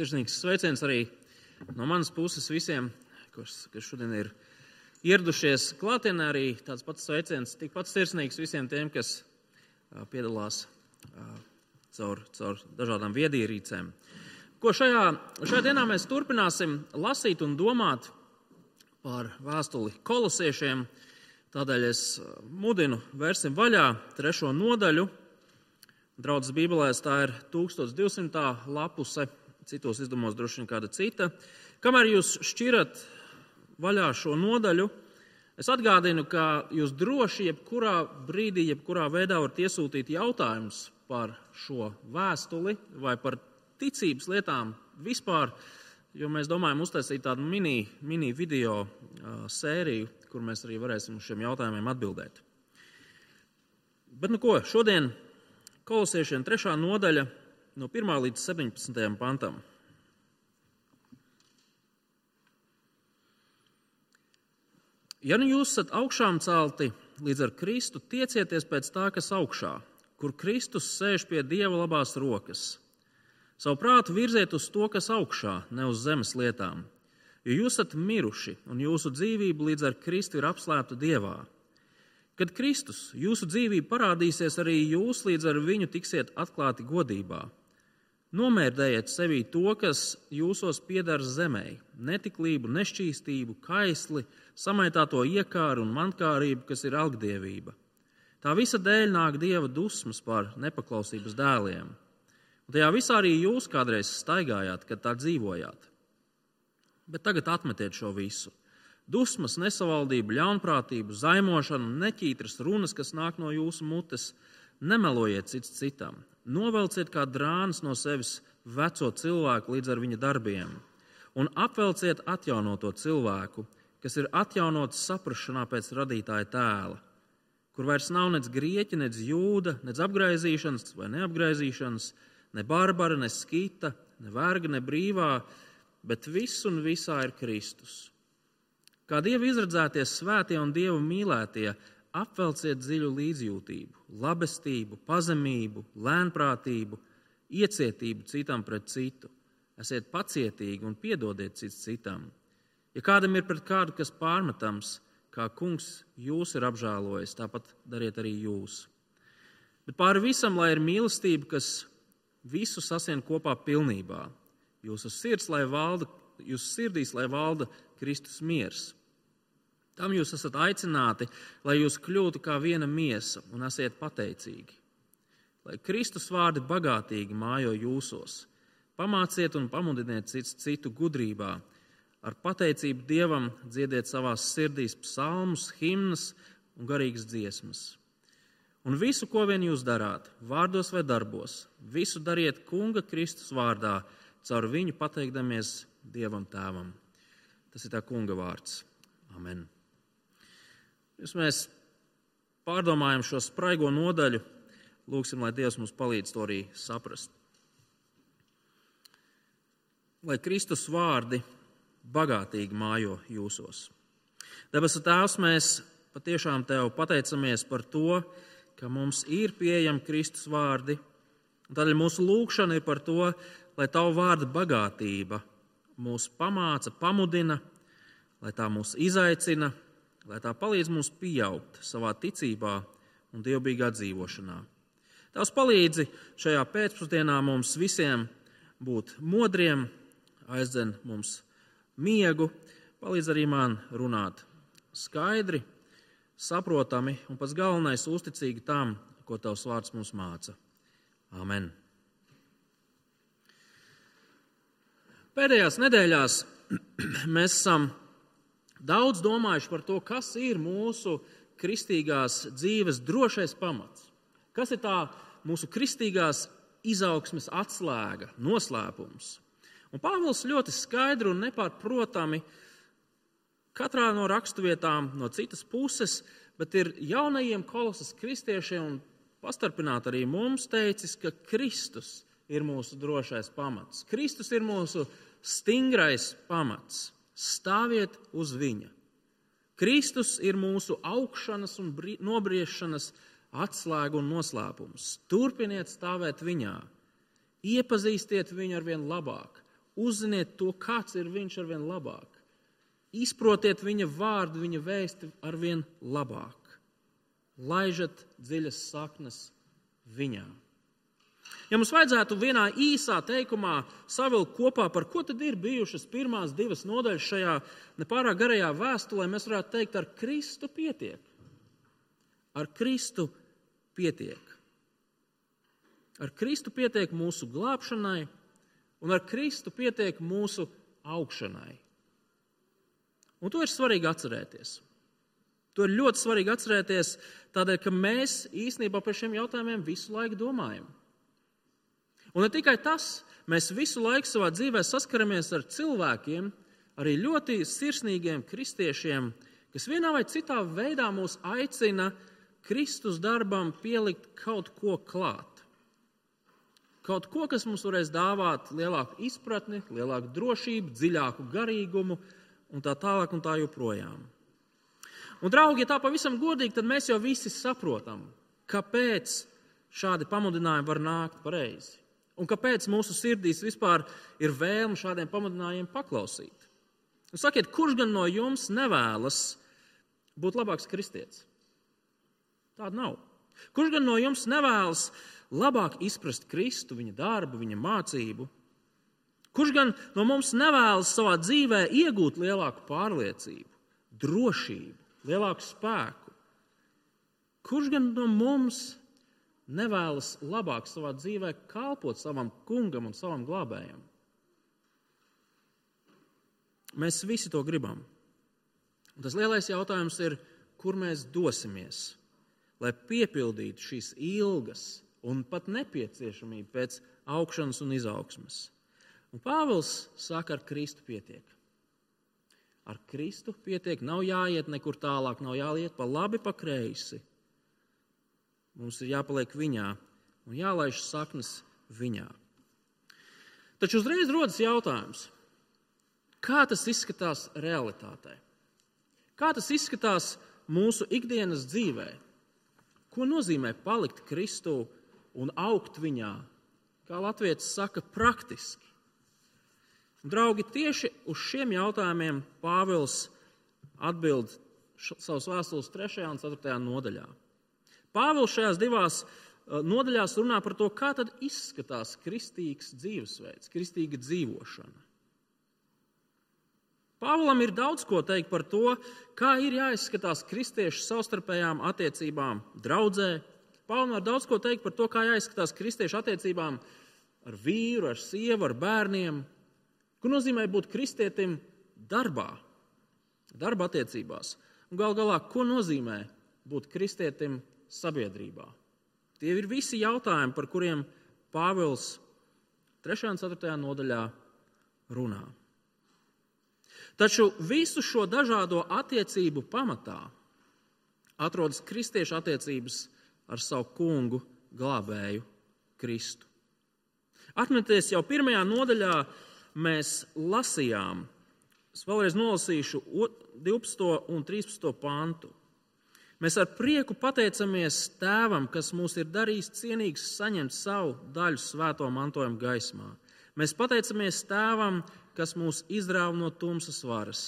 Sirsnīgs sveiciens arī no manas puses visiem, kas, kas šodien ir ieradušies klātienē. Arī tāds pats sveiciens, tikpat sirsnīgs visiem tiem, kas piedalās caur, caur dažādām viedierīcēm. Ko šajā, šajā dienā mēs turpināsim lasīt un domāt par vēstuli kolosiešiem. Tādēļ es mudinu vērsim vaļā trešo nodaļu. Draudzes Bībelēs tā ir 1200. lapuse, citos izdevumos droši vien kāda cita. Kamēr jūs šķirat vaļā šo nodaļu, es atgādinu, ka jūs droši jebkurā brīdī, jebkurā veidā varat iesūtīt jautājumus par šo vēstuli vai par ticības lietām vispār, jo mēs domājam uztaisīt tādu mini, mini video uh, sēriju, kur mēs arī varēsim uz šiem jautājumiem atbildēt. Bet nu ko, šodien kolosiešiem trešā nodaļa no 1 līdz 17 pantam. Ja nu jūs esat augšām celti līdz ar Kristu, tiecieties pēc tā, kas augšā, kur Kristus sēž pie Dieva labās rokas. Savu prātu virziet uz to, kas augšā, ne uz zemes lietām, jo jūs esat miruši un jūsu dzīvība līdz ar Kristu ir apslēpta Dievā. Kad Kristus, jūsu dzīvība parādīsies, arī jūs līdz ar viņu tiksiet atklāti godībā. Nomērdējiet sevī to, kas jūsos pieder zemē - netiklību, nešķīstību, kaisli, samaitāto iekāru un mankārību, kas ir algdievība. Tā visa dēļ nāk dieva dusmas par nepaklausības dēliem. Un tajā visā arī jūs kādreiz staigājāt, kad tā dzīvojāt. Bet tagad atmetiet šo visu. Dusmas, nesavaldību, ļaunprātību, zaimošanu, neķītras runas, kas nāk no jūsu mutes, nemelojiet cits citam Novelciet kā drānas no sevis veco cilvēku līdz ar viņa darbiem, un apvelciet atjaunoto cilvēku, kas ir atjaunots saprašanā pēc radītāja tēla, kur vairs nav nec grieķa, nec jūda, nec apgaizīšanas vai neapgaizīšanas, ne barbara, ne skita, ne verga, ne brīvā, bet viss un visā ir Kristus. Kā Dieva izredzētie svētie un Dieva mīlētie, apvelciet dziļu līdzjūtību, labestību, pazemību, lēnprātību, iecietību citam pret citu. Esiet pacietīgi un piedodiet cits citam. Ja kādam ir pret kādu kas pārmetams, kā kungs jūs ir apžēlojis, tāpat dariet arī jūs. Bet pāri visam, lai ir mīlestība, kas visu sasien kopā pilnībā, jūsu sirds, lai valda, jūsu sirdīs, lai valda Kristus miers. Tam jūs esat aicināti, lai jūs kļūtu kā viena miesa un esiet pateicīgi. Lai Kristus vārdi bagātīgi mājo jūsos, pamāciet un pamudiniet cits citu gudrībā, ar pateicību Dievam dziediet savās sirdīs psalmus, himnas un garīgas dziesmas. Un visu, ko vien jūs darāt, vārdos vai darbos, visu dariet Kunga Kristus vārdā, caur viņu pateikdamies Dievam Tēvam. Tas ir tā Kunga vārds. Amen. Pirms mēs pārdomājam šo spraigo nodaļu, lūgsim, lai Dievs mums palīdz to arī saprast. Lai Kristus vārdi bagātīgi mājo jūsos. Debesu Tēvs, mēs patiešām Tev pateicamies par to, ka mums ir pieejami Kristus vārdi. Tādēļ mūsu lūgšana ir par to, lai Tavu vārdu bagātība mūs pamāca, pamudina, lai tā mūs izaicina, lai tā palīdz mums pieaugt savā ticībā un dievbijīgā dzīvošanā. Tās palīdzi šajā pēcpusdienā mums visiem būt modriem, aizdzen mums miegu, palīdz arī man runāt skaidri, saprotami un pats galvenais - uzticīgi tam, ko tavs vārds mums māca. Amen! Pēdējās nedēļās mēs esam daudz domājuši par to, kas ir mūsu kristīgās dzīves drošais pamats. Kas ir tā mūsu kristīgās izaugsmes atslēga, noslēpums? Un Pāvils ļoti skaidri un nepārprotami katrā no raksturvietām no citas puses, bet ir jaunajiem kolosas kristiešiem un pastarpināt arī mums teicis, ka Kristus ir mūsu drošais pamats. Kristus ir mūsu stingrais pamats. Stāviet uz viņa. Kristus ir mūsu augšanas un nobriešanas atslēga un noslēpums. Turpiniet stāvēt viņā, iepazīstiet viņu ar vien labāk, uzziniet to, kāds ir viņš ar vien labāk. Izprotiet viņa vārdu, viņa vēsti ar vien labāk. Laižat dziļas saknes viņā. Ja mums vajadzētu vienā īsā teikumā savilkt kopā, par ko tad ir bijušas pirmās divas nodaļas šajā nepārāk garajā vēstulē, mēs varētu teikt, ar Kristu pietiek. Ar Kristu pietiek. Ar Kristu pietiek mūsu glābšanai, un ar Kristu pietiek mūsu augšanai. Un to ir svarīgi atcerēties. To ir ļoti svarīgi atcerēties, tādēļ, ka mēs īstenībā par šiem jautājumiem visu laiku domājam. Un ne tikai tas, mēs visu laiku savā dzīvē saskaramies ar cilvēkiem, arī ļoti sirsnīgiem kristiešiem, kas vienā vai citā veidā mūs aicina Kristus darbam pielikt kaut ko klāt. Kaut ko, kas mums varēs dāvāt lielāku izpratni, lielāku drošību, dziļāku garīgumu un tā tālāk un tā joprojām. Un, draugi, ja tā pavisam godīgi, tad mēs jau visi saprotam, kāpēc šādi pamudinājumi var nākt pareizi. Un kāpēc mūsu sirdīs vispār ir vēlme šādiem pamudinājumiem paklausīt? Un sakiet, kurš gan no jums nevēlas būt labāks kristietis? Tāda nav. Kurš gan no jums nevēlas labāk izprast Kristu, viņa darbu, viņa mācību? Kurš gan no mums nevēlas savā dzīvē iegūt lielāku pārliecību, drošību, lielāku spēku? Kurš gan no mums nevēlas labāk savā dzīvē kalpot savam kungam un savam glābējam? Mēs visi to gribam. Un tas lielais jautājums ir, kur mēs dosimies, lai piepildītu šīs ilgas un pat nepieciešamību pēc augšanas un izaugsmes. Un Pāvils saka, ar Kristu pietiek. Ar Kristu pietiek, nav jāiet nekur tālāk, nav jāiet pa labi, pa kreisi. Mums ir jāpaliek viņā un jālaiž saknes viņā. Taču uzreiz rodas jautājums, kā tas izskatās realitātē? Kā tas izskatās mūsu ikdienas dzīvē? Ko nozīmē palikt Kristū un augt viņā, kā Latvijas saka, praktiski. Draugi, tieši uz šiem jautājumiem Pāvils atbild savas vēstules 3. un 4. nodaļā. Pāvils šajās divās nodaļās runā par to, kā tad izskatās kristīgs dzīvesveids, kristīga dzīvošana. Pāvlam ir daudz ko teikt par to, kā ir jāizskatās kristiešu savstarpējām attiecībām draudzē, Pāvils var daudz ko teikt par to, kā jāizskatās kristiešu attiecībām ar vīru, ar sievu, ar bērniem. Ko nozīmē būt kristietim darbā, darba attiecībās? Un gal galā, ko nozīmē būt kristietim sabiedrībā? Tie ir visi jautājumi, par kuriem Pāvils 3. un 4. nodaļā runā. Taču visu šo dažādo attiecību pamatā atrodas kristiešu attiecības ar savu kungu, glābēju Kristu. Atcerieties, jau pirmajā nodaļā mēs lasījām, es vēlreiz nolasīšu 12. un 13. pantu. Mēs ar prieku pateicamies Tēvam, kas mūs ir darījis cienīgus saņemt savu daļu svēto mantojumu gaismā. Mēs pateicamies Tēvam, kas mūs izrāva no tumsas varas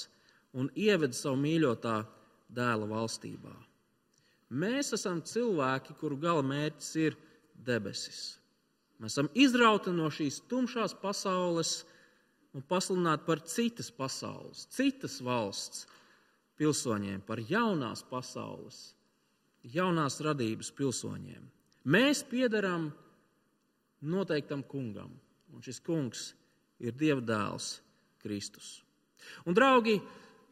un ieveda savu mīļotā dēla valstībā. Mēs esam cilvēki, kuru gala mērķis ir debesis. Mēs esam izrauti no šīs tumšās pasaules un pasludināti par citas pasaules, citas valsts pilsoņiem, par jaunās pasaules, jaunās radības pilsoņiem. Mēs piedaram noteiktam kungam, un šis kungs ir Dieva dēls Kristus. Un, draugi,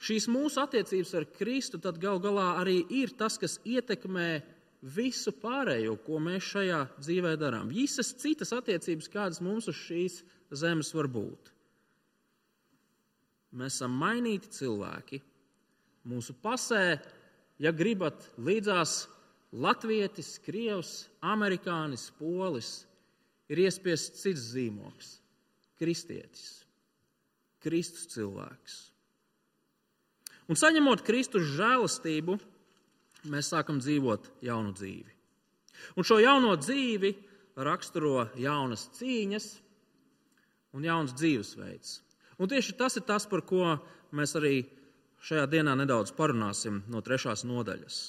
šīs mūsu attiecības ar Kristu tad gal galā arī ir tas, kas ietekmē visu pārējo, ko mēs šajā dzīvē darām. Visas citas attiecības, kādas mums uz šīs zemes var būt. Mēs esam mainīti cilvēki. Mūsu pasē, ja gribat, līdzās latvietis, krievs, amerikānis, polis, ir iespiests cits zīmoks - kristietis, Kristus cilvēks. Un saņemot Kristus žēlastību, mēs sākam dzīvot jaunu dzīvi. Un šo jauno dzīvi raksturo jaunas cīņas, un jauns dzīvesveids. Un tieši tas ir tas, par ko mēs arī šajā dienā nedaudz parunāsim no trešās nodaļas.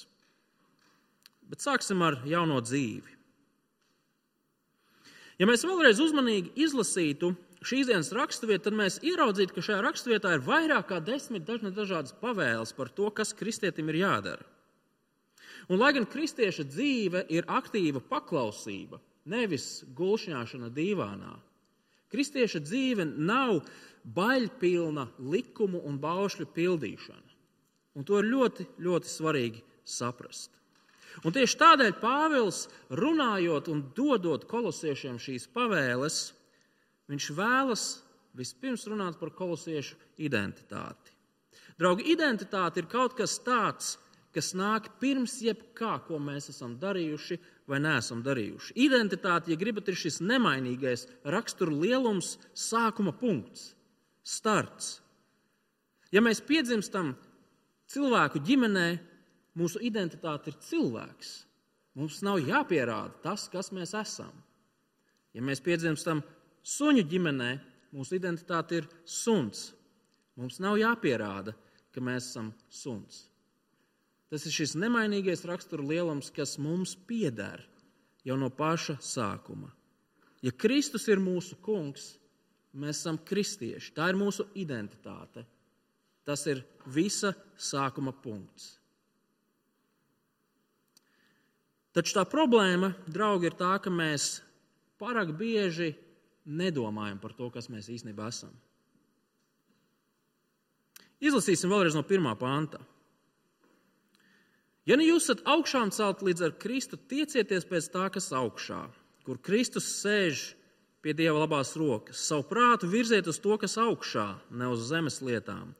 Bet sāksim ar jauno dzīvi. Ja mēs vēlreiz uzmanīgi izlasītu šīs dienas raksturvietu, tad mēs ieraudzītu, ka šajā raksturvietā ir vairāk kā desmit dažādas pavēles par to, kas kristietim ir jādara. Un, lai gan kristieša dzīve ir aktīva paklausība, nevis gulšņāšana divānā, kristieša dzīve nav baļpilna likumu un baušļu pildīšana. Un to ir ļoti, ļoti svarīgi saprast. Un tieši tādēļ Pāvils, runājot un dodot kolosiešiem šīs pavēles, viņš vēlas vispirms runāt par kolosiešu identitāti. Draugi, identitāte ir kaut kas tāds, kas nāk pirms jebkā, ko mēs esam darījuši vai neesam darījuši. Identitāte, ja gribat, ir šis nemainīgais rakstura lielums, sākuma punkts, starts. Ja mēs piedzimstam cilvēku ģimenē, mūsu identitāte ir cilvēks. Mums nav jāpierāda tas, kas mēs esam. Ja mēs piedzimstam suņu ģimenē, mūsu identitāte ir suns. Mums nav jāpierāda, ka mēs esam suns. Tas ir šis nemainīgais rakstura lielums, kas mums pieder jau no paša sākuma. Ja Kristus ir mūsu kungs, mēs esam kristieši. Tā ir mūsu identitāte. Tas ir visa sākuma punkts. Taču tā problēma, draugi, ir tā, ka mēs pārāk bieži nedomājam par to, kas mēs īstenībā esam. Izlasīsim vēlreiz no pirmā panta. Ja nu jūs esat augšām celt līdz ar Kristu, tiecieties pēc tā, kas augšā, kur Kristus sēž pie Dieva labās rokas. Savu prātu virziet uz to, kas augšā, ne uz zemes lietām.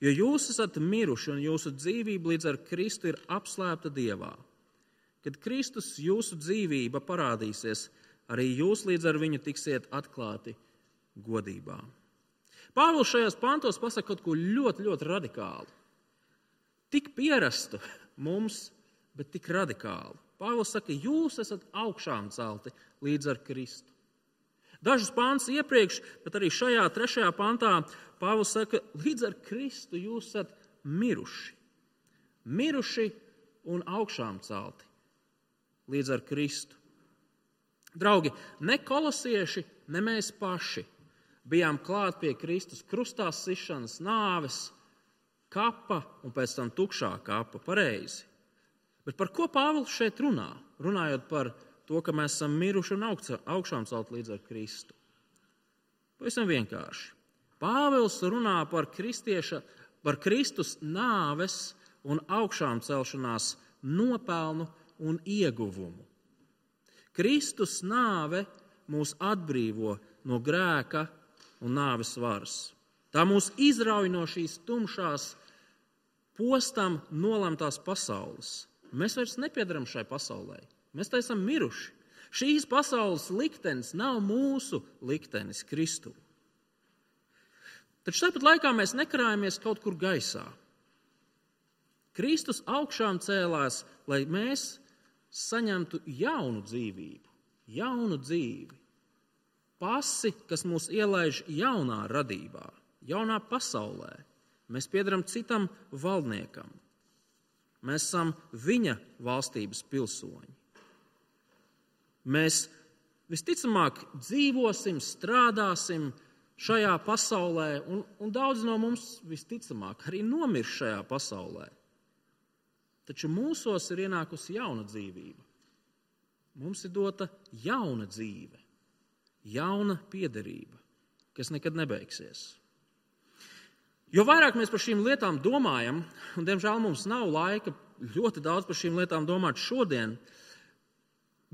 Jo jūs esat miruši un jūsu dzīvība līdz ar Kristu ir apslēpta Dievā. Kad Kristus jūsu dzīvība parādīsies, arī jūs līdz ar viņu tiksiet atklāti godībā. Pāvils šajos pantos pasaka kaut ko ļoti, ļoti radikālu. Tik pierastu, mums, bet tik radikāli. Pāvils saka, jūs esat augšām celti līdz ar Kristu. Dažus pāns iepriekš, bet arī šajā trešajā pantā Pāvils saka, līdz ar Kristu jūs esat miruši. Miruši un augšām celti līdz ar Kristu. Draugi, ne kolosieši, ne mēs paši bijām klāt pie Kristus krustā sišanas, nāves, kapa un pēc tam tukšā kapa. Pareizi. Bet par ko Pāvils šeit runā? Runājot par to, ka mēs esam miruši un augšām celt līdz ar Kristu. Pavisam vienkārši. Pāvils runā par, par Kristus nāves un augšām celšanās nopelnu un ieguvumu. Kristus nāve mūs atbrīvo no grēka un nāves varas. Tā mūs izrauj no šīs tumšās postam nolemtās pasaules. Mēs vairs nepiedaram šai pasaulē. Mēs tā esam miruši. Šīs pasaules liktenis nav mūsu liktenis Kristu. Taču tāpat laikā mēs nekarājamies kaut kur gaisā. Kristus augšām cēlās, lai mēs saņemtu jaunu dzīvību, jaunu dzīvi. Pasi, kas mūs ielaiž jaunā radībā, jaunā pasaulē. Mēs piedaram citam valdniekam. Mēs esam viņa valstības pilsoņi. Mēs visticamāk dzīvosim, strādāsim šajā pasaulē, un, un daudz no mums visticamāk arī nomirs šajā pasaulē. Taču mūsos ir ienākusi jauna dzīvība. Mums ir dota jauna dzīve, jauna piederība, kas nekad nebeigsies. Jo vairāk mēs par šīm lietām domājam, un diemžēl mums nav laika ļoti daudz par šīm lietām domāt šodien,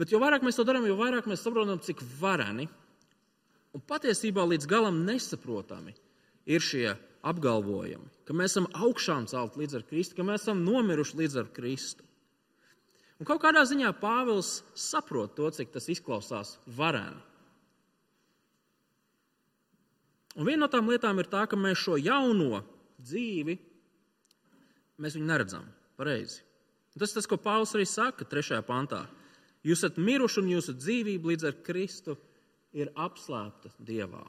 bet jo vairāk mēs to darām, jo vairāk mēs saprotam, cik vareni un patiesībā līdz galam nesaprotami ir šie apgalvojumi, ka mēs esam augšām celt līdz ar Kristu, ka mēs esam nomiruši līdz ar Kristu. Un kaut kādā ziņā Pāvils saprot to, cik tas izklausās vareni. Un viena no tām lietām ir tā, ka mēs šo jauno dzīvi mēs neredzam pareizi. Tas ir tas, ko Pāvils arī saka 3. pantā. Jūs esat miruši un jūsu dzīvība līdz ar Kristu ir apslēpta Dievā.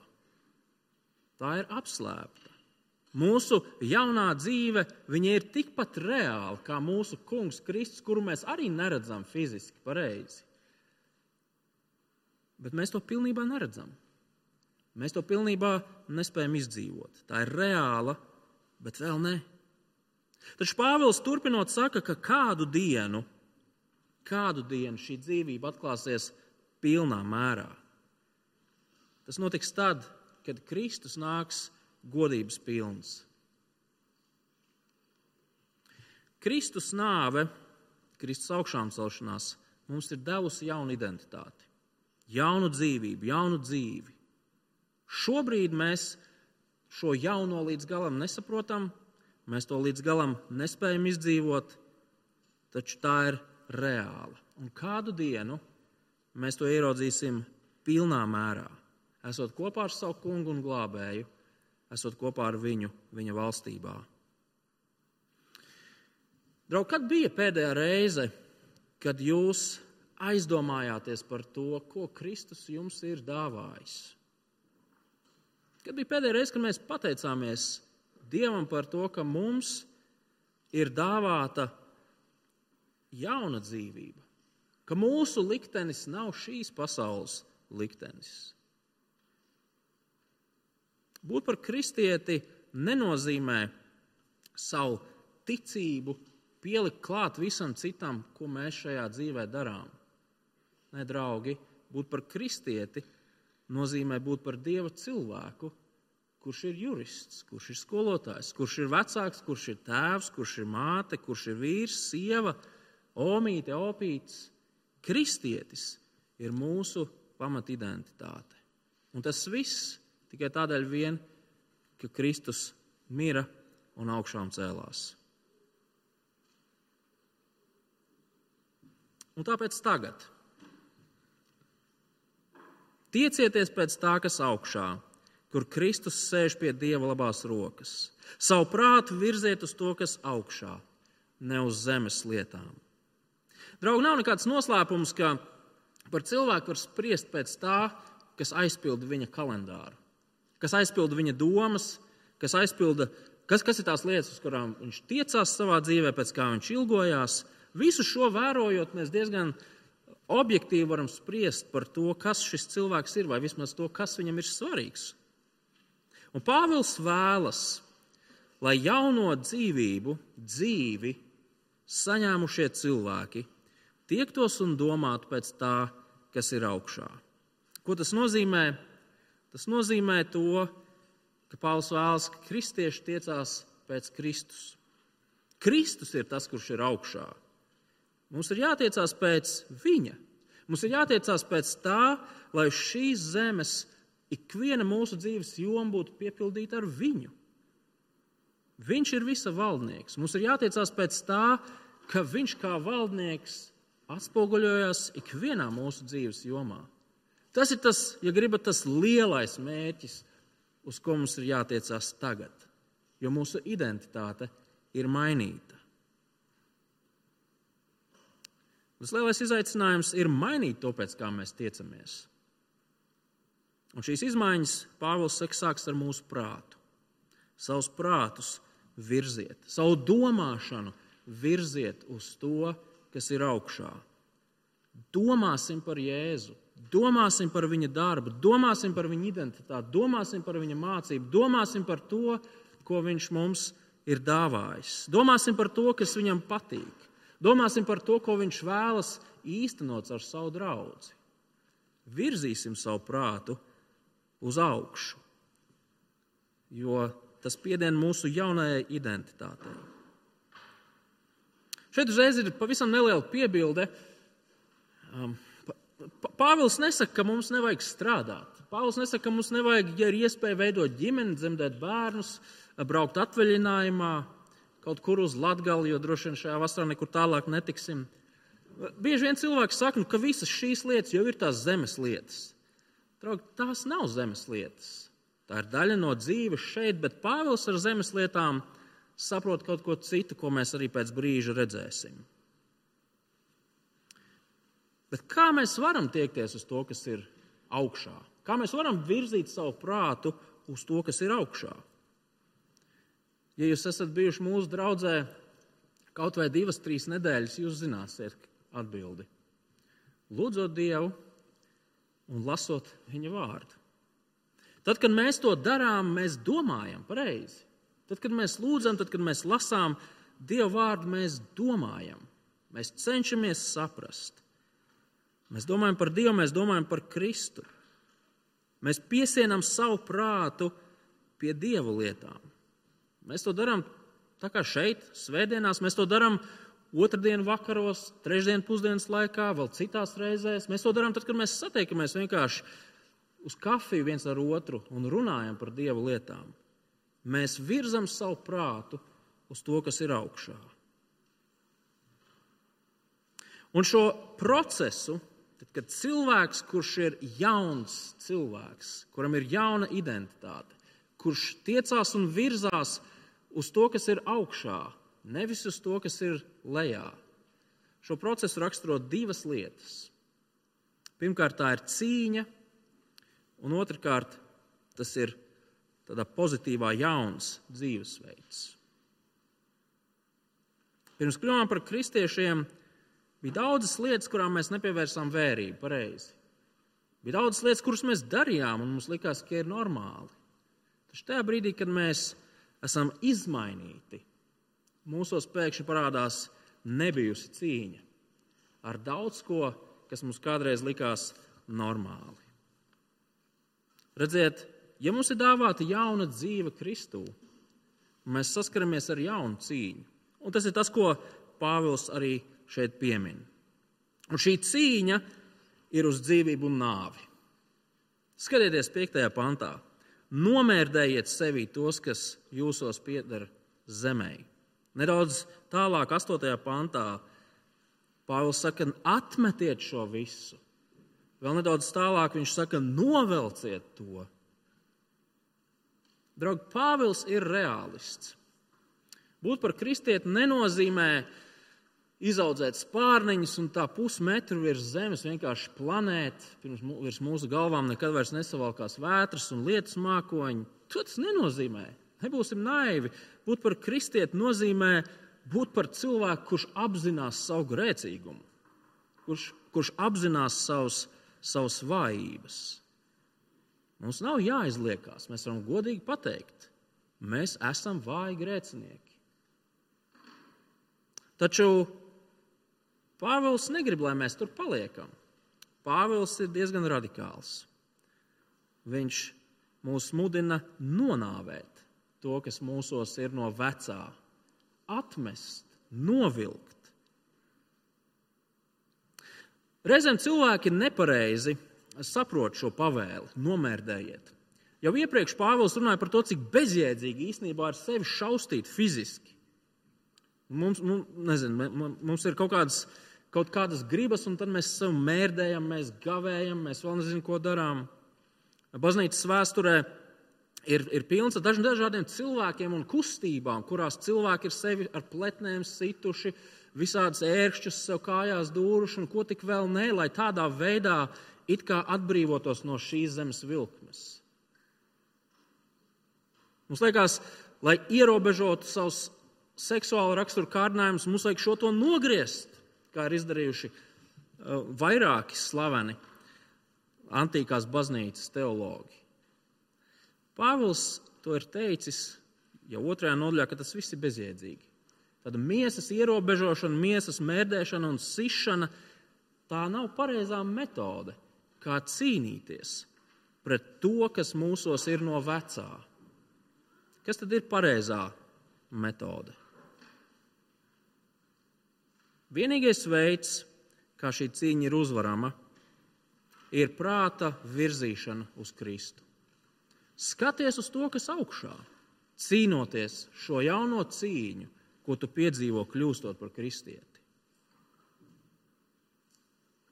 tā ir apslēpta. Mūsu jaunā dzīve ir tikpat reāla kā mūsu kungs Kristus, kuru mēs arī neredzam fiziski pareizi. Bet mēs to pilnībā neredzam. Mēs to pilnībā nespējam izdzīvot. Tā ir reāla, bet vēl ne. Taču Pāvils turpinot saka, ka kādu dienu, kādu dienu šī dzīvība atklāsies pilnā mērā. Tas notiks tad, kad Kristus nāks godības pilns. Kristus nāve, Kristus augšām celšanās mums ir devusi jaunu identitāti, jaunu dzīvību, jaunu dzīvi. Šobrīd mēs šo jauno līdz galam nesaprotam, mēs to līdz galam nespējam izdzīvot, taču tā ir reāla. Un kādu dienu mēs to ieraudzīsim pilnā mērā, esot kopā ar savu kungu un glābēju esot kopā ar viņu viņa valstībā. Draugi, kad bija pēdējā reize, kad jūs aizdomājāties par to, ko Kristus jums ir dāvājis? Kad bija pēdējā reize, kad mēs pateicāmies Dievam par to, ka mums ir dāvāta jauna dzīvība, ka mūsu liktenis nav šīs pasaules liktenis. Būt par kristieti nenozīmē savu ticību pielikt klāt visam citam, ko mēs šajā dzīvē darām. Nē, draugi, būt par kristieti nozīmē būt par dieva cilvēku, kurš ir jurists, kurš ir skolotājs, kurš ir vecāks, kurš ir tēvs, kurš ir māte, kurš ir vīrs, sieva, omīte, opīts. Kristietis ir mūsu pamatidentitāte. Un tas viss Tikai tādēļ vien, ka Kristus mira un augšām cēlās. Un tāpēc tagad tiecieties pēc tā, kas augšā, kur Kristus sēž pie Dieva labās rokas. Savu prātu virziet uz to, kas augšā, ne uz zemes lietām. Draugi, nav nekāds noslēpums, ka par cilvēku var spriest pēc tā, kas aizpilda viņa kalendāru kas aizpilda viņa domas, kas aizpilda, kas, kas ir tās lietas, uz kurām viņš tiecās savā dzīvē, pēc kā viņš ilgojās. Visu šo vērojot, mēs diezgan objektīvi varam spriest par to, kas šis cilvēks ir, vai vismaz to, kas viņam ir svarīgs. Un Pāvils vēlas, lai jauno dzīvību, dzīvi saņēmušie cilvēki tiektos un domātu pēc tā, kas ir augšā. Ko tas nozīmē? Tas nozīmē to, ka Pāvils vēlas, ka kristieši tiecās pēc Kristus. Kristus ir tas, kurš ir augšā. Mums ir jātiecās pēc viņa. Mums ir jātiecās pēc tā, lai šīs zemes ikviena mūsu dzīves joma būtu piepildīta ar viņu. Viņš ir visa valdnieks. Mums ir jātiecās pēc tā, ka viņš kā valdnieks atspoguļojas ikvienā mūsu dzīves jomā. Tas ir tas, ja gribat, tas lielais mērķis, uz ko mums ir jātiecās tagad, jo mūsu identitāte ir mainīta. Tas lielais izaicinājums ir mainīt to, pēc kā mēs tiecamies. Un šīs izmaiņas Pāvils saka, sāks ar mūsu prātu. Savus prātus virziet, savu domāšanu virziet uz to, kas ir augšā. Domāsim par Jēzu, Domāsim par viņa darbu, domāsim par viņa identitāti, domāsim par viņa mācību, domāsim par to, ko viņš mums ir dāvājis. Domāsim par to, kas viņam patīk. Domāsim par to, ko viņš vēlas īstenot ar savu draugu. Virzīsim savu prātu uz augšu, jo tas piedien mūsu jaunajai identitātei. Šeit uzreiz ir pavisam neliela piebilde. Um, Pāvils nesaka, ka mums nevajag strādāt. Pāvils nesaka, ka mums nevajag, ja ir iespēja veidot ģimeni, dzemdēt bērnus, braukt atvaļinājumā kaut kur uz Latgali, jo droši vien šajā vasarā nekur tālāk netiksim. Bieži vien cilvēki saka, nu, ka visas šīs lietas jau ir tās zemes lietas. Draugi, tās nav zemes lietas. Tā ir daļa no dzīves šeit, bet Pāvils ar zemes lietām saprot kaut ko citu, ko mēs arī pēc brīža redzēsim. Bet kā mēs varam tiekties uz to, kas ir augšā? Kā mēs varam virzīt savu prātu uz to, kas ir augšā. Ja jūs esat bijuši mūsu draudzē kaut vai divas, trīs nedēļas, jūs zināsiet atbildi. Lūdzot Dievu un lasot viņa vārdu. Tad, kad mēs to darām, mēs domājam pareizi. Tad, kad mēs lūdzam, tad, kad mēs lasām Dieva vārdu, mēs domājam. Mēs cenšamies saprast. Mēs domājam par Dievu, mēs domājam par Kristu. Mēs piesienam savu prātu pie Dieva lietām. Mēs to darām tā kā šeit, svētdienās, mēs to darām otrdienas vakaros, trešdienas pusdienas laikā, vēl citās reizēs. Mēs to darām tad, kad mēs satiekamies vienkārši uz kafiju viens ar otru un runājam par Dieva lietām. Mēs virzam savu prātu uz to, kas ir augšā. Un šo procesu, tad, kad cilvēks, kurš ir jauns cilvēks, kuram ir jauna identitāte, kurš tiecās un virzās uz to, kas ir augšā, nevis uz to, kas ir lejā. Šo procesu raksturo divas lietas. Pirmkārt, tā ir cīņa, un otrkārt, tas ir tādā pozitīvā, jauns dzīvesveids. Pirms kļuvām par kristiešiem, bija daudzas lietas, kurām mēs nepievērsām vērību pareizi. Bija daudzas lietas, kuras mēs darījām, un mums likās, ka ir normāli. Taču tajā brīdī, kad mēs esam izmainīti, mūsos pēkšņi parādās nebijusi cīņa ar daudz ko, kas mums kādreiz likās normāli. Redziet, ja mums ir dāvāta jauna dzīve Kristū, mēs saskaramies ar jaunu cīņu. Un tas ir tas, ko Pāvils arī šeit piemin. Un šī cīņa ir uz dzīvību un nāvi. Skatieties, 5. pantā. Nomērdējiet sevi tos, kas jūsos pieder zemē. Nedaudz tālāk, 8. pantā, Pāvils saka, atmetiet šo visu. Vēl nedaudz tālāk viņš saka, novelciet to. Draugi, Pāvils ir realists. Būt par kristieti nenozīmē izaudzēt spārniņus un tā pusmetru virs zemes vienkārši planēt, pirms virs mūsu galvām nekad vairs nesavalkās vētras un lietus mākoņi. To tas nenozīmē. Nebūsim naivi. Būt par kristieti nozīmē būt par cilvēku, kurš apzinās savu grēcīgumu, kurš, kurš apzinās savus, savus vājības. Mums nav jāizliekās, mēs varam godīgi pateikt, mēs esam vāji grēcinieki. Taču Pāvils negrib, lai mēs tur paliekam. Pāvils ir diezgan radikāls. Viņš mūs mudina nonāvēt to, kas mūsos ir no vecā, atmest, novilkt. Reizēm cilvēki nepareizi saprot šo pavēli, nomērdējiet. Jau iepriekš Pāvils runāja par to, cik bezjēdzīgi īstenībā ar sevi šaustīt fiziski. Mums, mums, nezinu, mums ir kaut kādas, kaut kādas gribas, un tad mēs sev mērdējam, mēs gavējam, mēs vēl nezinām, ko darām. Baznīcas vēsturē ir, ir pilns ar dažādiem cilvēkiem un kustībām, kurās cilvēki ir sevi ar pletnēm situši, visādas ērkšķus sev kājās dūruši un ko tik vēl nē, lai tādā veidā it kā atbrīvotos no šīs zemes vilkmes. Mums liekas, lai ierobežotu savus seksuālu raksturu kārdinājumus, mums vajag šo to nogriezt, kā ir izdarījuši uh, vairāki slaveni antīkās baznīcas teologi. Pāvils to ir teicis jau otrajā nodaļā, ka tas viss ir bezjēdzīgi. Tad miesas ierobežošana, miesas mēdēšana un sišana tā nav pareizā metode kā cīnīties pret to, kas mūsos ir no vecā. Kas tad ir pareizā metode? Vienīgais veids, kā šī cīņa ir uzvarama, ir prāta virzīšana uz Kristu. Skaties uz to, kas augšā, cīnoties šo jauno cīņu, ko tu piedzīvo, kļūstot par kristieti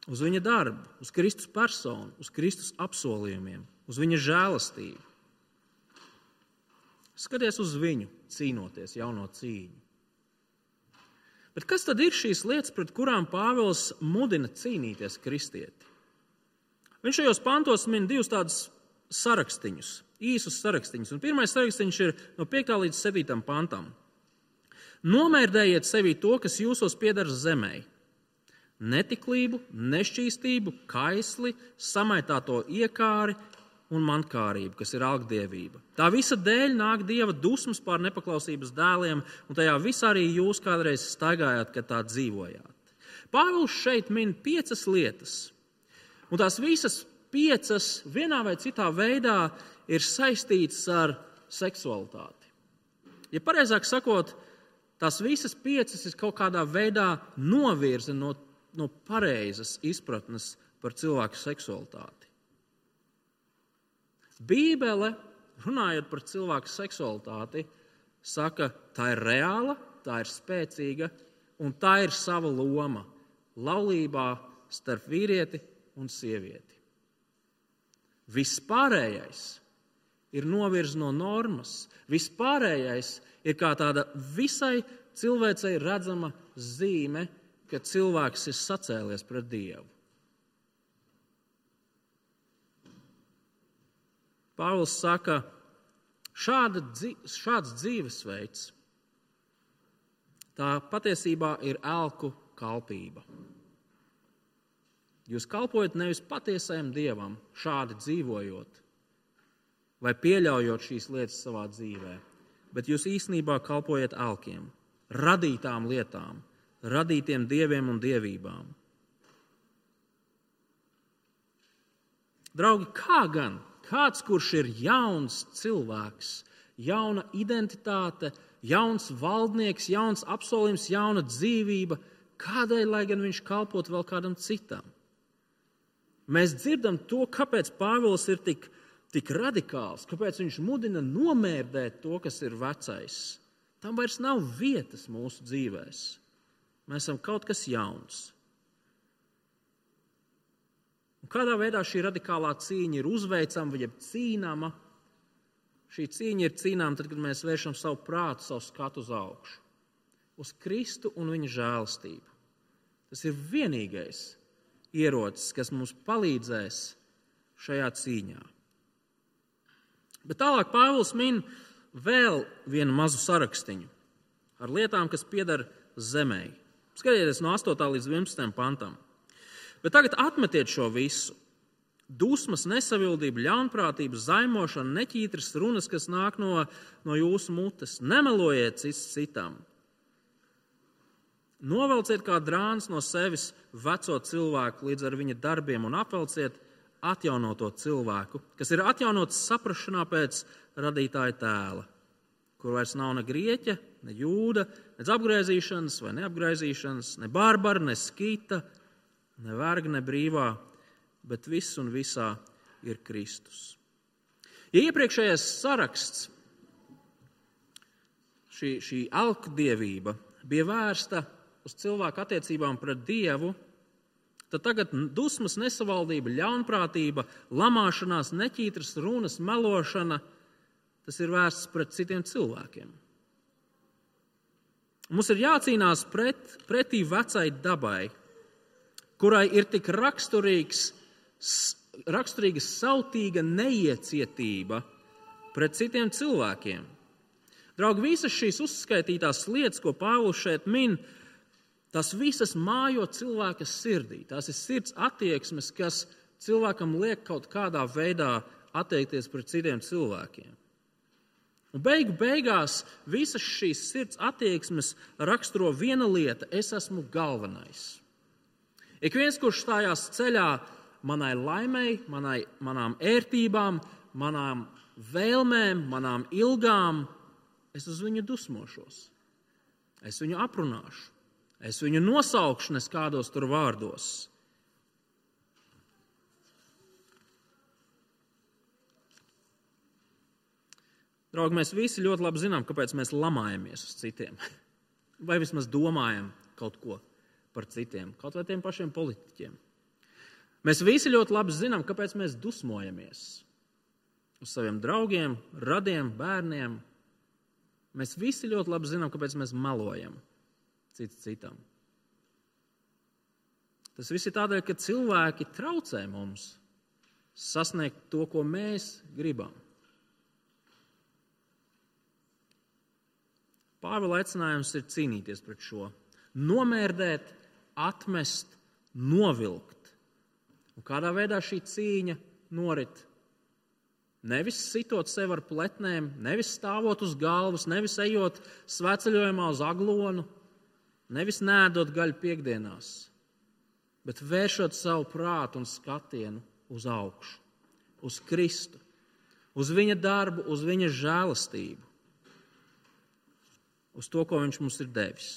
uz viņa darbu, uz Kristus personu, uz Kristus apsolījumiem, uz viņa žēlastību. Skaties uz viņu, cīnoties jauno cīņu. Bet kas tad ir šīs lietas, pret kurām Pāvils mudina cīnīties kristieti? Viņš šajos pantos min divus tādus sarakstiņus. īsus sarakstīņus. Un pirmais sarakstīns ir no 5. līdz 7. pantam. Nomērdējiet sevi to, kas jūsos pieder zemē. Netiklību, nešķīstību, kaisli, samaitāto iekāri un mankārību, kas ir algdievība. Tā visa dēļ nāk dieva dusmas pār nepaklausības dēliem, un tajā visā arī jūs kādreiz staigājāt, kad tā dzīvojāt. Pāvils šeit min piecas lietas, un tās visas piecas vienā vai citā veidā ir saistītas ar seksualitāti. Ja pareizāk sakot, tās visas piecas ir kaut kādā veidā novirza no, no pareizas izpratnes par cilvēku seksualitāti. Bībele, runājot par cilvēku seksualitāti, saka, tā ir reāla, tā ir spēcīga un tā ir sava loma laulībā starp vīrieti un sievieti. Vispārējais ir novirz no normas. Vispārējais ir kā tāda visai cilvēcei redzama zīme, ka cilvēks ir sacēlies pret Dievu. Pāvils saka, šāda, šāds dzīvesveids tā patiesībā ir elku kalpība. Jūs kalpojat nevis patiesajam dievam, šādi dzīvojot, vai pieļaujot šīs lietas savā dzīvē, bet jūs īstenībā kalpojat alkiem, radītām lietām, radītiem dieviem un dievībām. Draugi, kā gan kāds, kurš ir jauns cilvēks, jauna identitāte, jauns valdnieks, jauns apsolījums, jauna dzīvība, kādēļ lai gan viņš kalpot vēl kādam citam? Mēs dzirdam to, kāpēc Pāvils ir tik, tik radikāls, kāpēc viņš mudina nomērdēt to, kas ir vecais. Tam vairs nav vietas mūsu dzīvēm. Mēs esam kaut kas jauns. Un kādā veidā šī radikālā cīņa ir uzveicama vai cīnāma? Šī cīņa ir cīnāma tad, kad mēs vēršam savu prātu, savu skatu uz augšu, uz Kristu un viņa žēlastību. Tas ir vienīgais, ierocis, kas mums palīdzēs šajā cīņā. Bet tālāk Pāvils min vēl vienu mazu sarakstu ar lietām, kas pieder zemē. Skatieties no 8. līdz 11. pantam. Bet tagad atmetiet šo visu. Dusmas, nesavildība, ļaunprātība, zaimošana, neķītras runas, kas nāk no, no jūsu mutes. Nemelojiet citam Novelciet kā drāns no sevis veco cilvēku līdz ar viņa darbiem un apvelciet atjaunoto cilvēku, kas ir atjaunots saprašanā pēc radītāja tēla, kur vairs nav ne grieķa, ne jūda, ne apgaizīšanas vai neapgaizīšanas, ne barbara, ne skita, ne verga, ne brīvā, bet viss un visā ir Kristus. Ja iepriekšējais saraksts, šī, šī alkdievība, bija vērsta uz cilvēku attiecībām pret Dievu, tad tagad dusmas, nesavaldība, ļaunprātība, lamāšanās, neķītras runas, melošana, tas ir vērsts pret citiem cilvēkiem. Mums ir jācīnās pret, pretī vecai dabai, kurai ir tik raksturīgs, raksturīga sautīga neiecietība pret citiem cilvēkiem. Draugi, visas šīs uzskaitītās lietas, ko Pāvils šeit min, Tas visas mājo cilvēka sirdī. Tās ir sirds attieksmes, kas cilvēkam liek kaut kādā veidā attiekties pret citiem cilvēkiem. Un beigu beigās visas šīs sirds attieksmes raksturo viena lieta - es esmu galvenais. Ik viens, kurš stājās ceļā manai laimei, manai, manām ērtībām, manām vēlmēm, manām ilgām, es uz viņu dusmošos. Es viņu aprunāšu. Es viņu nosaukšu nes kādos tur vārdos. Draugi, mēs visi ļoti labi zinām, kāpēc mēs lamājamies uz citiem. Vai vismaz domājam kaut ko par citiem, kaut vai tiem pašiem politiķiem. Mēs visi ļoti labi zinām, kāpēc mēs dusmojamies uz saviem draugiem, radiem, bērniem. Mēs visi ļoti labi zinām, kāpēc mēs melojam cits citam. Tas viss ir tādēļ, ka cilvēki traucē mums sasniegt to, ko mēs gribam. Pāvila aicinājums ir cīnīties pret šo, nomērdēt atmest, novilkt. Un kādā veidā šī cīņa norit? Nevis sitot sev ar pletnēm, nevis stāvot uz galvas, nevis ejot sveceļojumā uz aglonu, nevis nēdot gaļu piekdienās, bet vēršot savu prātu un skatienu uz augšu, uz Kristu, uz Viņa darbu, uz Viņa žēlastību, uz to, ko Viņš mums ir devis.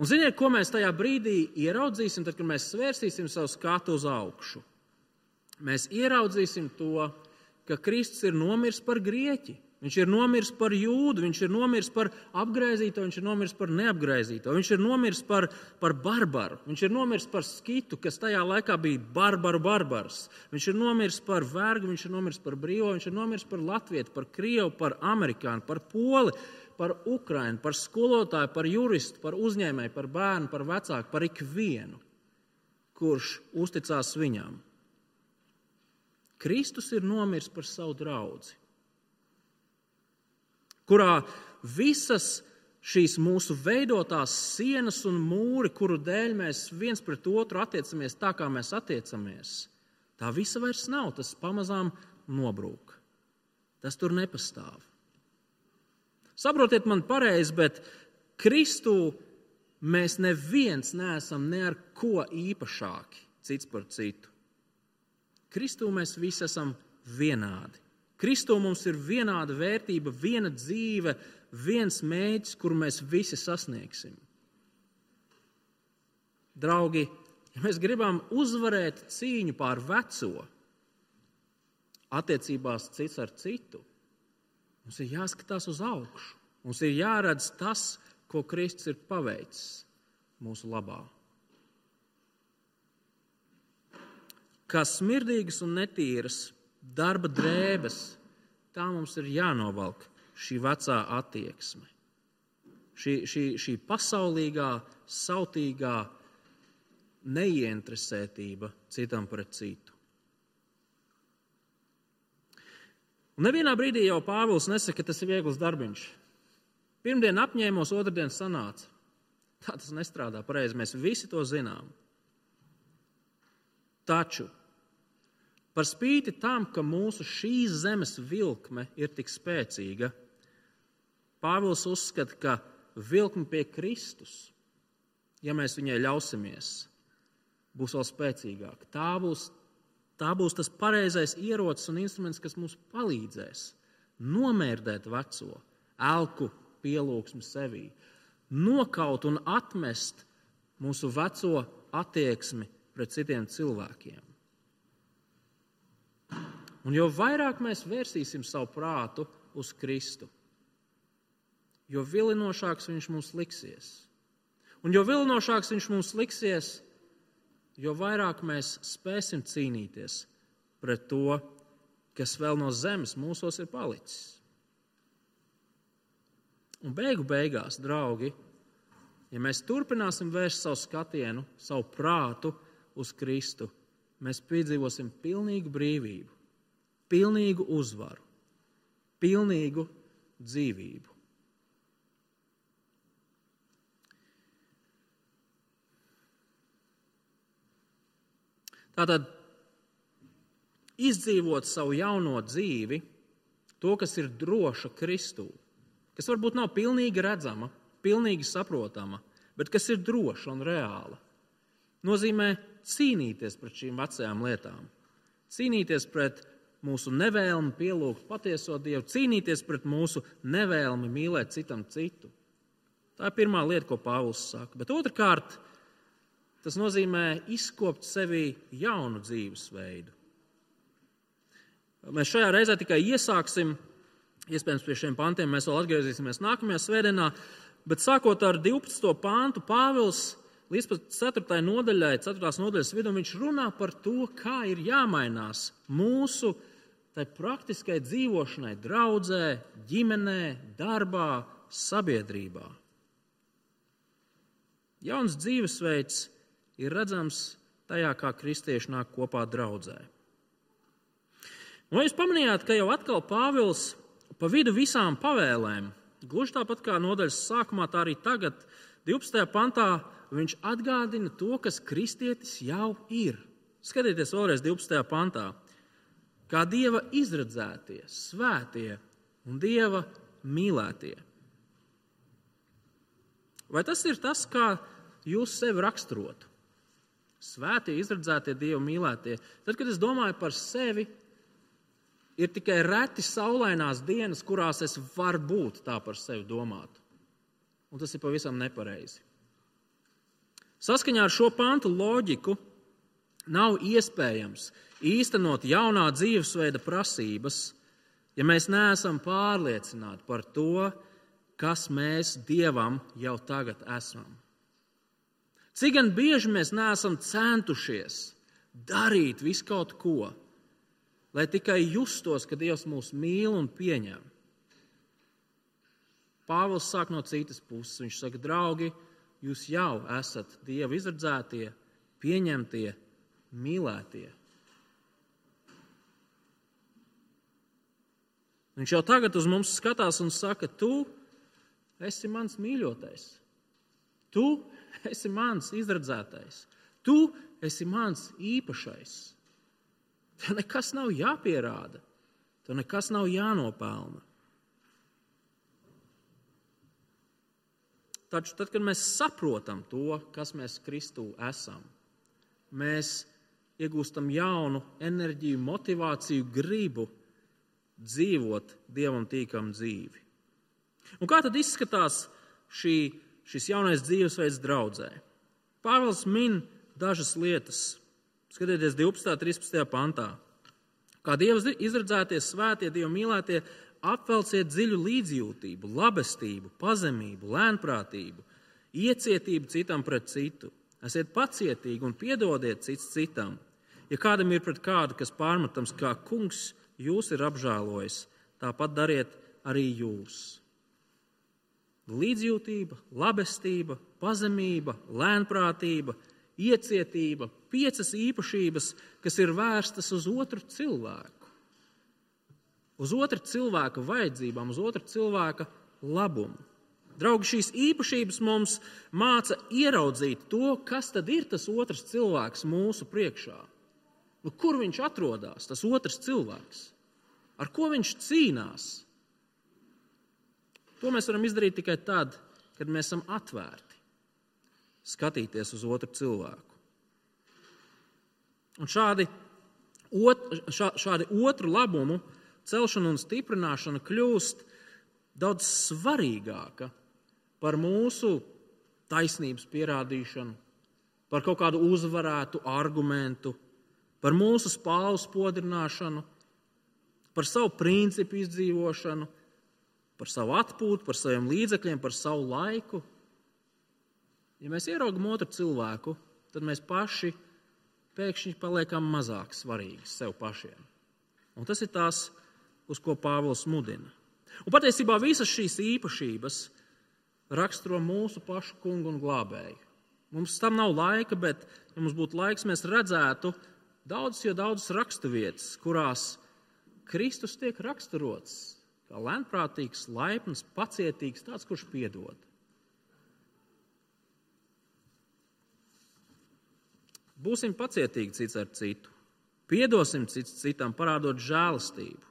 Un ziniet, ko mēs tajā brīdī ieraudzīsim, tad, kad mēs svērsīsim savu skatu uz augšu? Mēs ieraudzīsim to, ka Kristus ir nomiris par grieķi. Viņš ir nomiris par jūdu, viņš ir nomiris par apgaizīto, viņš ir nomiris par neapgaizīto, viņš ir nomiris par, par barbaru, viņš ir nomiris par skitu, kas tajā laikā bija barbaru barbars. Viņš ir nomiris par vergu, viņš ir nomiris par brīvo, viņš ir nomiris par latviešu, par krievu, par amerikāņu, par poli, par ukrainu, par skolotāju, par juristu, par uzņēmēju, par bērnu, par vecāku, par ikvienu, kurš uzticās viņam. Kristus ir nomiris par savu draugu kurā visas šīs mūsu veidotās sienas un mūri, kuru dēļ mēs viens pret otru attiecamies tā, kā mēs attiecamies, tā visa vairs nav. Tas pamazām nobrūk. Tas tur nepastāv. Saprotiet man pareizi, bet Kristū mēs neviens neesam ne ar ko īpašāki cits par citu. Kristū mēs visi esam vienādi. Kristū mums ir vienāda vērtība, viena dzīve, viens mēģis, kuru mēs visi sasniegsim. Draugi, ja mēs gribam uzvarēt cīņu pār veco, attiecībās cits ar citu, mums ir jāskatās uz augšu. Mums ir jāredz tas, ko Kristus ir paveicis mūsu labā. Kā smirdīgas un netīras darba drēbes, tā mums ir jānovelk šī vecā attieksme. Šī, šī, šī pasaulīgā, sautīgā neieinteresētība citam pret citu. Un nevienā brīdī jau Pāvils nesaka, ka tas ir viegls darbiņš. Pirmdien apņēmos, otrdien sanāca. Tā tas nestrādā pareizi. Mēs visi to zinām. Taču Par spīti tam, ka mūsu šīs zemes vilkme ir tik spēcīga, Pāvils uzskata, ka vilkme pie Kristus, ja mēs viņai ļausimies, būs vēl spēcīgāka. Tā būs, tā būs tas pareizais ierocis un instruments, kas mums palīdzēs nomērdēt veco, elku pielūgsmu sevī, nokaut un atmest mūsu veco attieksmi pret citiem cilvēkiem. Un jo vairāk mēs vērsīsim savu prātu uz Kristu, jo vilinošāks viņš mums liksies. Un jo vilinošāks viņš mums liksies, jo vairāk mēs spēsim cīnīties pret to, kas vēl no zemes mūsos ir palicis. Un beigu beigās, draugi, ja mēs turpināsim vērst savu skatienu, savu prātu uz Kristu, mēs piedzīvosim pilnīgu brīvību pilnīgu uzvaru, pilnīgu dzīvību. Tātad izdzīvot savu jauno dzīvi, to, kas ir droša Kristū, kas varbūt nav pilnīgi redzama, pilnīgi saprotama, bet kas ir droša un reāla, nozīmē cīnīties pret šīm vecajām lietām, cīnīties pret mūsu nevēlmi pielūgt patieso Dievu, cīnīties pret mūsu nevēlmi mīlēt citam citu. Tā ir pirmā lieta, ko Pāvils saka. Bet otrkārt, tas nozīmē izkopt sevī jaunu dzīvesveidu. Mēs šajā reizē tikai iesāksim, iespējams, pie šiem pantiem mēs vēl atgriezīsimies nākamajā svētdienā, bet sākot ar 12. pāntu, Pāvils līdz pat 4. nodaļai, 4. nodaļas vidū, viņš runā par to, kā ir jāmainās mūsu tai praktiskai dzīvošanai, draudzē, ģimenē, darbā, sabiedrībā. Jauns dzīvesveids ir redzams tajā, kā kristieši nāk kopā draudzē. Un jūs pamanījāt, ka jau atkal Pāvils pa vidu visām pavēlēm, gluži tāpat kā nodaļas sākumā, tā arī tagad, 12. pantā, viņš atgādina to, kas kristietis jau ir. Skatieties vēlreiz 12. pantā. Kā dieva izredzētie, svētie un dieva mīlētie. Vai tas ir tas, kā jūs sevi raksturotu? Svētie, izredzētie, dievu mīlētie. Tad, kad es domāju par sevi, ir tikai reti saulainās dienas, kurās es varu būt tā par sevi domāt. Un tas ir pavisam nepareizi. Saskaņā ar šo pantu loģiku nav iespējams īstenot jaunā dzīvesveida prasības, ja mēs neesam pārliecināti par to, kas mēs Dievam jau tagad esam. Cik gan bieži mēs neesam centušies darīt visu kaut ko, lai tikai justos, ka Dievs mūs mīl un pieņem. Pāvils sāk no citas puses. Viņš saka, draugi, jūs jau esat Dieva izredzētie, pieņemtie, mīlētie. Viņš jau tagad uz mums skatās un saka, tu esi mans mīļotais. Tu esi mans izredzētais. Tu esi mans īpašais. Tev nekas nav jāpierāda, tev nekas nav jānopelna. Taču tad, kad mēs saprotam to, kas mēs Kristū esam, mēs iegūstam jaunu enerģiju, motivāciju, gribu dzīvot dievam tīkamu dzīvi. Un kā tad izskatās šī, šis jaunais dzīvesveids draudzē? Pāvils min dažas lietas. Skatieties, 12. un 13. pantā. Kā Dievs izredzēties, svētie, Dieva mīlētie, apvelciet dziļu līdzjūtību, labestību, pazemību, lēnprātību, iecietību citam pret citu. Esiet pacietīgi un piedodiet cits citam. Ja kādam ir pret kādu, kas pārmetams, kā kungs jūs ir apžēlojis, tāpat dariet arī jūs. Līdzjūtība, labestība, pazemība, lēnprātība, iecietība, piecas īpašības, kas ir vērstas uz otru cilvēku. Uz otra cilvēka vajadzībām, uz otra cilvēka labumu. Draugi, šīs īpašības mums māca ieraudzīt to, kas tad ir tas otrs cilvēks mūsu priekšā. Nu, kur viņš atrodas, tas otrs cilvēks? Ar ko viņš cīnās? To mēs varam izdarīt tikai tad, kad mēs esam atvērti, skatīties uz otru cilvēku. Un šādi, ot, šā, šādi otru labumu celšana un stiprināšana kļūst daudz svarīgāka par mūsu taisnības pierādīšanu, par kaut kādu uzvarētu argumentu, par mūsu spālu spodrināšanu, par savu principu izdzīvošanu par savu atpūtu, par saviem līdzekļiem, par savu laiku. Ja mēs ieraugam otru cilvēku, tad mēs paši pēkšņi paliekam mazāk svarīgi sev pašiem. Un tas ir tas, uz ko Pāvils mudina. Un patiesībā visas šīs īpašības raksturo mūsu pašu kungu un glābēju. Mums tam nav laika, bet, ja mums būtu laiks, mēs redzētu daudzas, jo daudzas raksturvietas, kurās Kristus tiek raksturots kā lēnprātīgs, laipns, pacietīgs, tāds, kurš piedod. Būsim pacietīgi cits ar citu, piedosim cits citam, parādot žēlastību.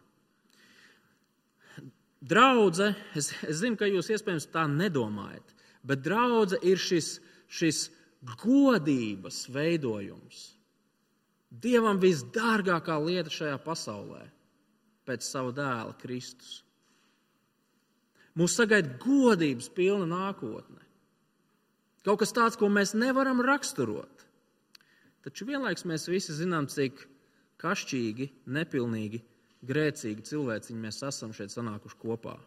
Draudze, es, es zinu, ka jūs iespējams tā nedomājat, bet draudze ir šis, šis godības veidojums. Dievam visdārgākā lieta šajā pasaulē pēc sava dēla Kristus. Mūs sagaida godības pilna nākotne. Kaut kas tāds, ko mēs nevaram raksturot. Taču vienlaikus mēs visi zinām, cik kašķīgi, nepilnīgi, grēcīgi cilvēciņi mēs esam šeit sanākuši kopā.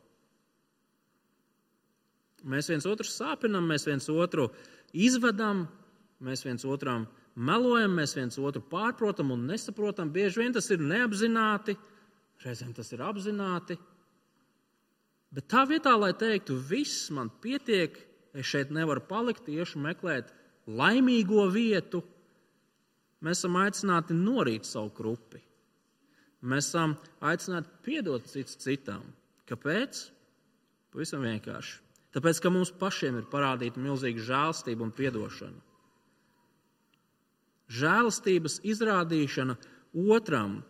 Mēs viens otru sāpinam, mēs viens otru izvedam, mēs viens otram melojam, mēs viens otru pārprotam un nesaprotam. Bieži vien tas ir neapzināti, reizēm tas ir apzināti. Bet tā vietā, lai teiktu, viss man pietiek, es šeit nevaru palikt, iešu meklēt laimīgo vietu, mēs esam aicināti norīt savu grupi. Mēs esam aicināti piedot cits citam. Kāpēc? Pavisam vienkārši. Tāpēc, ka mums pašiem ir parādīta milzīga žēlstība un atdošana. Žēlastības izrādīšana otram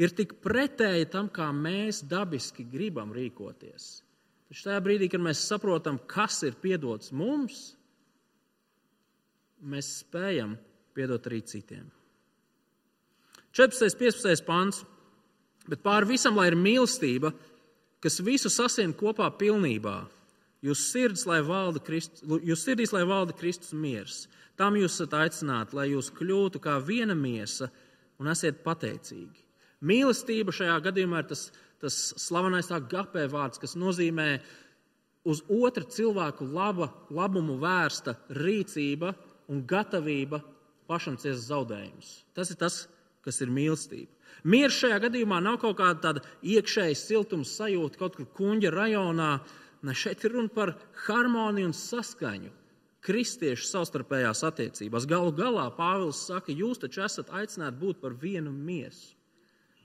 ir tik pretēji tam, kā mēs dabiski gribam rīkoties. Taču tajā brīdī, kad mēs saprotam, kas ir piedots mums, mēs spējam piedot arī citiem. 14. un 15. pāns. Bet pāri visam, lai ir mīlestība, kas visu sasien kopā pilnībā, jūs sirdīs, lai Kristus, jūs sirdīs, lai valda Kristus miers. Tam jūs esat aicināti, lai jūs kļūtu kā viena miesa un esiet pateicīgi. Mīlestība šajā gadījumā ir tas, tas slavenais agapē vārds, kas nozīmē uz otra cilvēku laba, labumu vērsta rīcība un gatavība pašam ciest zaudējumus. Tas ir tas, kas ir mīlestība. Mieres šajā gadījumā nav kaut kāda tāda iekšēja siltuma sajūta kaut kur kuģa rajonā. Ne, šeit ir runa par harmoniju un saskaņu. Kristiešu savstarpējās attiecībās. Galu galā Pāvils saka, jūs taču esat aicināti būt par vienu miesu.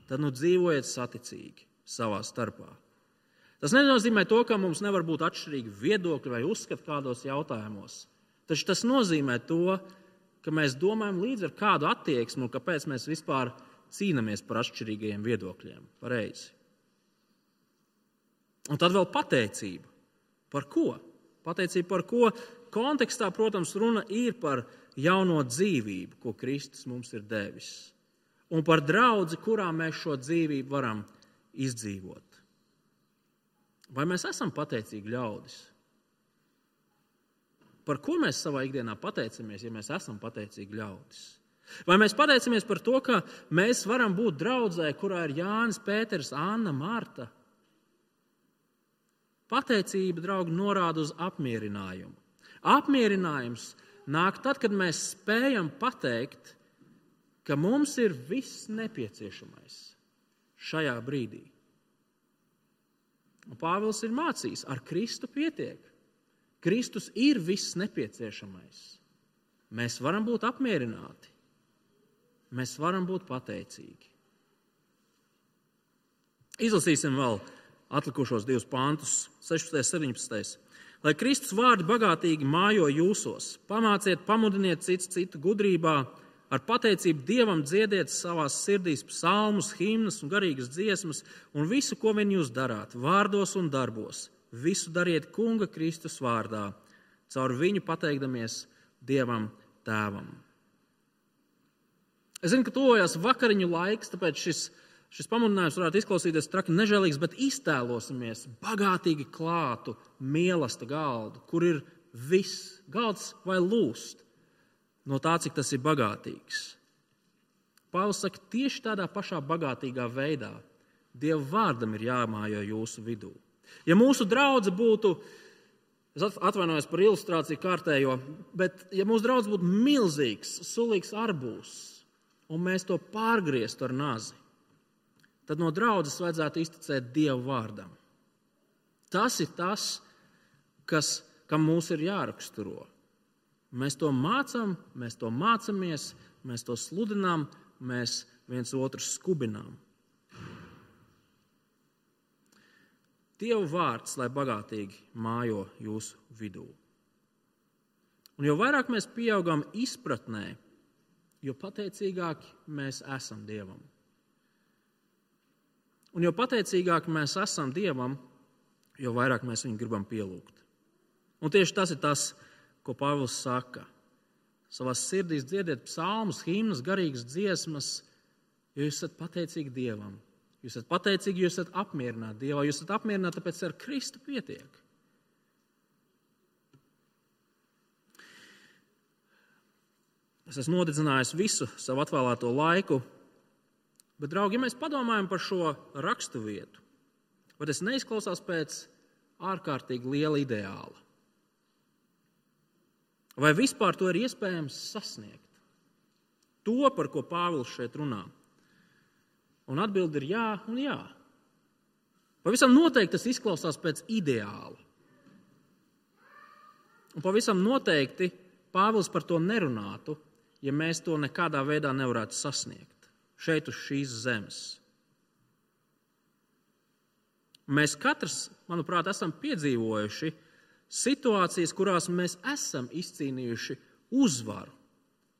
Tad nu dzīvojiet saticīgi savā starpā. Tas nenozīmē to, ka mums nevar būt atšķirīgi viedokļi vai uzskati kādos jautājumos. Taču tas nozīmē to, ka mēs domājam līdzi ar kādu attieksmi un kāpēc mēs vispār cīnāmies par atšķirīgiem viedokļiem. Pareizi. Un tad vēl pateicība. Par ko? Pateicība par ko? Kontekstā, protams, runa ir par jauno dzīvību, ko Kristus mums ir devis. Un par draugu, kurā mēs šo dzīvību varam izdzīvot. Vai mēs esam pateicīgi ļaudis? Par ko mēs savā ikdienā pateicamies, ja mēs esam pateicīgi ļaudis? Vai mēs pateicamies par to, ka mēs varam būt draudzē, kurā ir Jānis, Pēters, Anna, Marta? Pateicība, draugi, norāda uz apmierinājumu. Apmierinājums nāk tad, kad mēs spējam pateikt, ka mums ir viss nepieciešamais šajā brīdī. Un Pāvils ir mācījis, ar Kristu pietiek. Kristus ir viss nepieciešamais. Mēs varam būt apmierināti mēs varam būt pateicīgi. Izlasīsim vēl atlikušos divus pāntus, 16. un 17. Lai Kristus vārdi bagātīgi mājo jūsos, pamāciet, pamudiniet citu citu gudrībā, ar pateicību Dievam dziediet savās sirdīs psalmus, himnas un garīgas dziesmas, un visu, ko vien jūs darāt, vārdos un darbos, visu dariet Kunga Kristus vārdā, caur viņu pateikdamies Dievam Tēvam. Es zinu, ka tuvojas vakariņu laiks, tāpēc šis, šis pamudinājums varētu izklausīties traki nežēlīgs, bet iztēlosimies bagātīgi klātu mīlestību galdu, kur ir viss, galds vai lūst no tā, cik tas ir bagātīgs. Pāvils saka, tieši tādā pašā bagātīgā veidā Dieva vārdam ir jāmājo jūsu vidū. Ja mūsu draudzene būtu, es atvainojos par ilustrāciju kārtējo, bet ja mūsu draugs būtu milzīgs, sulīgs arbūs, un mēs to pārgrieztu ar nazi, tad no draudzes vajadzētu izticēt Dieva vārdam. Tas ir tas, kas, kam mums ir jāraksturo. Mēs to mācām, mēs to mācāmies, mēs to sludinām, mēs viens otru skubinām. Dieva vārds, lai bagātīgi mājo jūsu vidū. Un jo vairāk mēs pieaugam izpratnē jo pateicīgāki mēs esam Dievam. Un jo pateicīgāki mēs esam Dievam, jo vairāk mēs viņu gribam pielūgt. Un tieši tas ir tas, ko Pāvils saka. Savā sirdī dziediet psalmus, himnas, garīgas dziesmas, jo jūs esat pateicīgi Dievam. Jūs esat pateicīgi, jūs esat apmierināti Dievā, jūs esat apmierināti, tāpēc ar Kristu pietiek. Es esmu nodedzinājis visu savu atvēlēto laiku, bet, draugi, ja mēs padomājam par šo rakstu vietu, vai tas neizklausās pēc ārkārtīgi liela ideāla? Vai vispār to ir iespējams sasniegt? To, par ko Pāvils šeit runā. Un atbildi ir jā un jā. Pavisam noteikti tas izklausās pēc ideāla. Un pavisam noteikti Pāvils par to nerunātu, ja mēs to nekādā veidā nevarētu sasniegt šeit, uz šīs zemes. Mēs katrs, manuprāt, esam piedzīvojuši situācijas, kurās mēs esam izcīnījuši uzvaru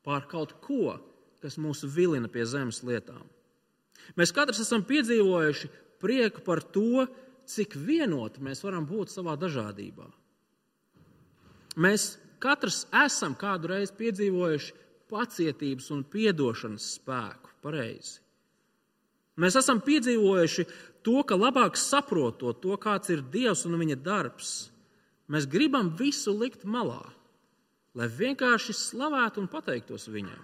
pār kaut ko, kas mūs vilina pie zemes lietām. Mēs katrs esam piedzīvojuši prieku par to, cik vienoti mēs varam būt savā dažādībā. Mēs katrs esam kādu reizi piedzīvojuši pacietības un atdošanas spēku. Pareizi. Mēs esam piedzīvojuši to, ka labāk saprotot to, kāds ir Dievs un viņa darbs, mēs gribam visu likt malā, lai vienkārši slavētu un pateiktos viņam.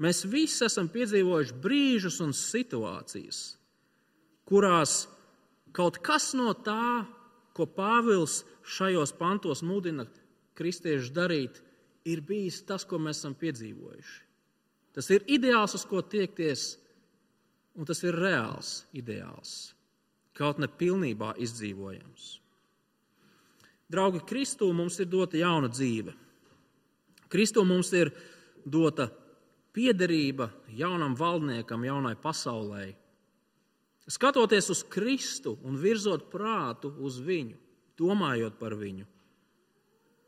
Mēs visi esam piedzīvojuši brīžus un situācijas, kurās kaut kas no tā, ko Pāvils šajos pantos mudina kristiešus darīt, ir bijis tas, ko mēs esam piedzīvojuši. Tas ir ideāls, uz ko tiekties, un tas ir reāls ideāls, kaut ne pilnībā izdzīvojams. Draugi, Kristū mums ir dota jauna dzīve. Kristū mums ir dota piederība jaunam valdniekam, jaunai pasaulē. Skatoties uz Kristu un virzot prātu uz viņu, domājot par viņu,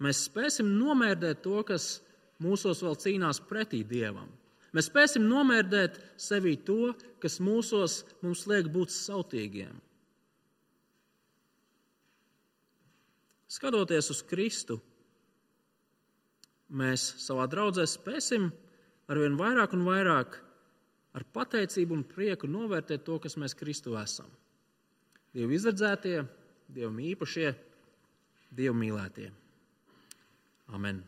mēs spēsim nomērdēt to, kas mūsos vēl cīnās pretī Dievam. Mēs spēsim nomērdēt sevī to, kas mūsos mums liek būt sautīgiem. Skatoties uz Kristu, mēs savā draudzē spēsim arvien vairāk un vairāk ar pateicību un prieku novērtēt to, kas mēs Kristu esam. Dievu izredzētie, Dievu īpašie, Dievu mīlētie. Amen.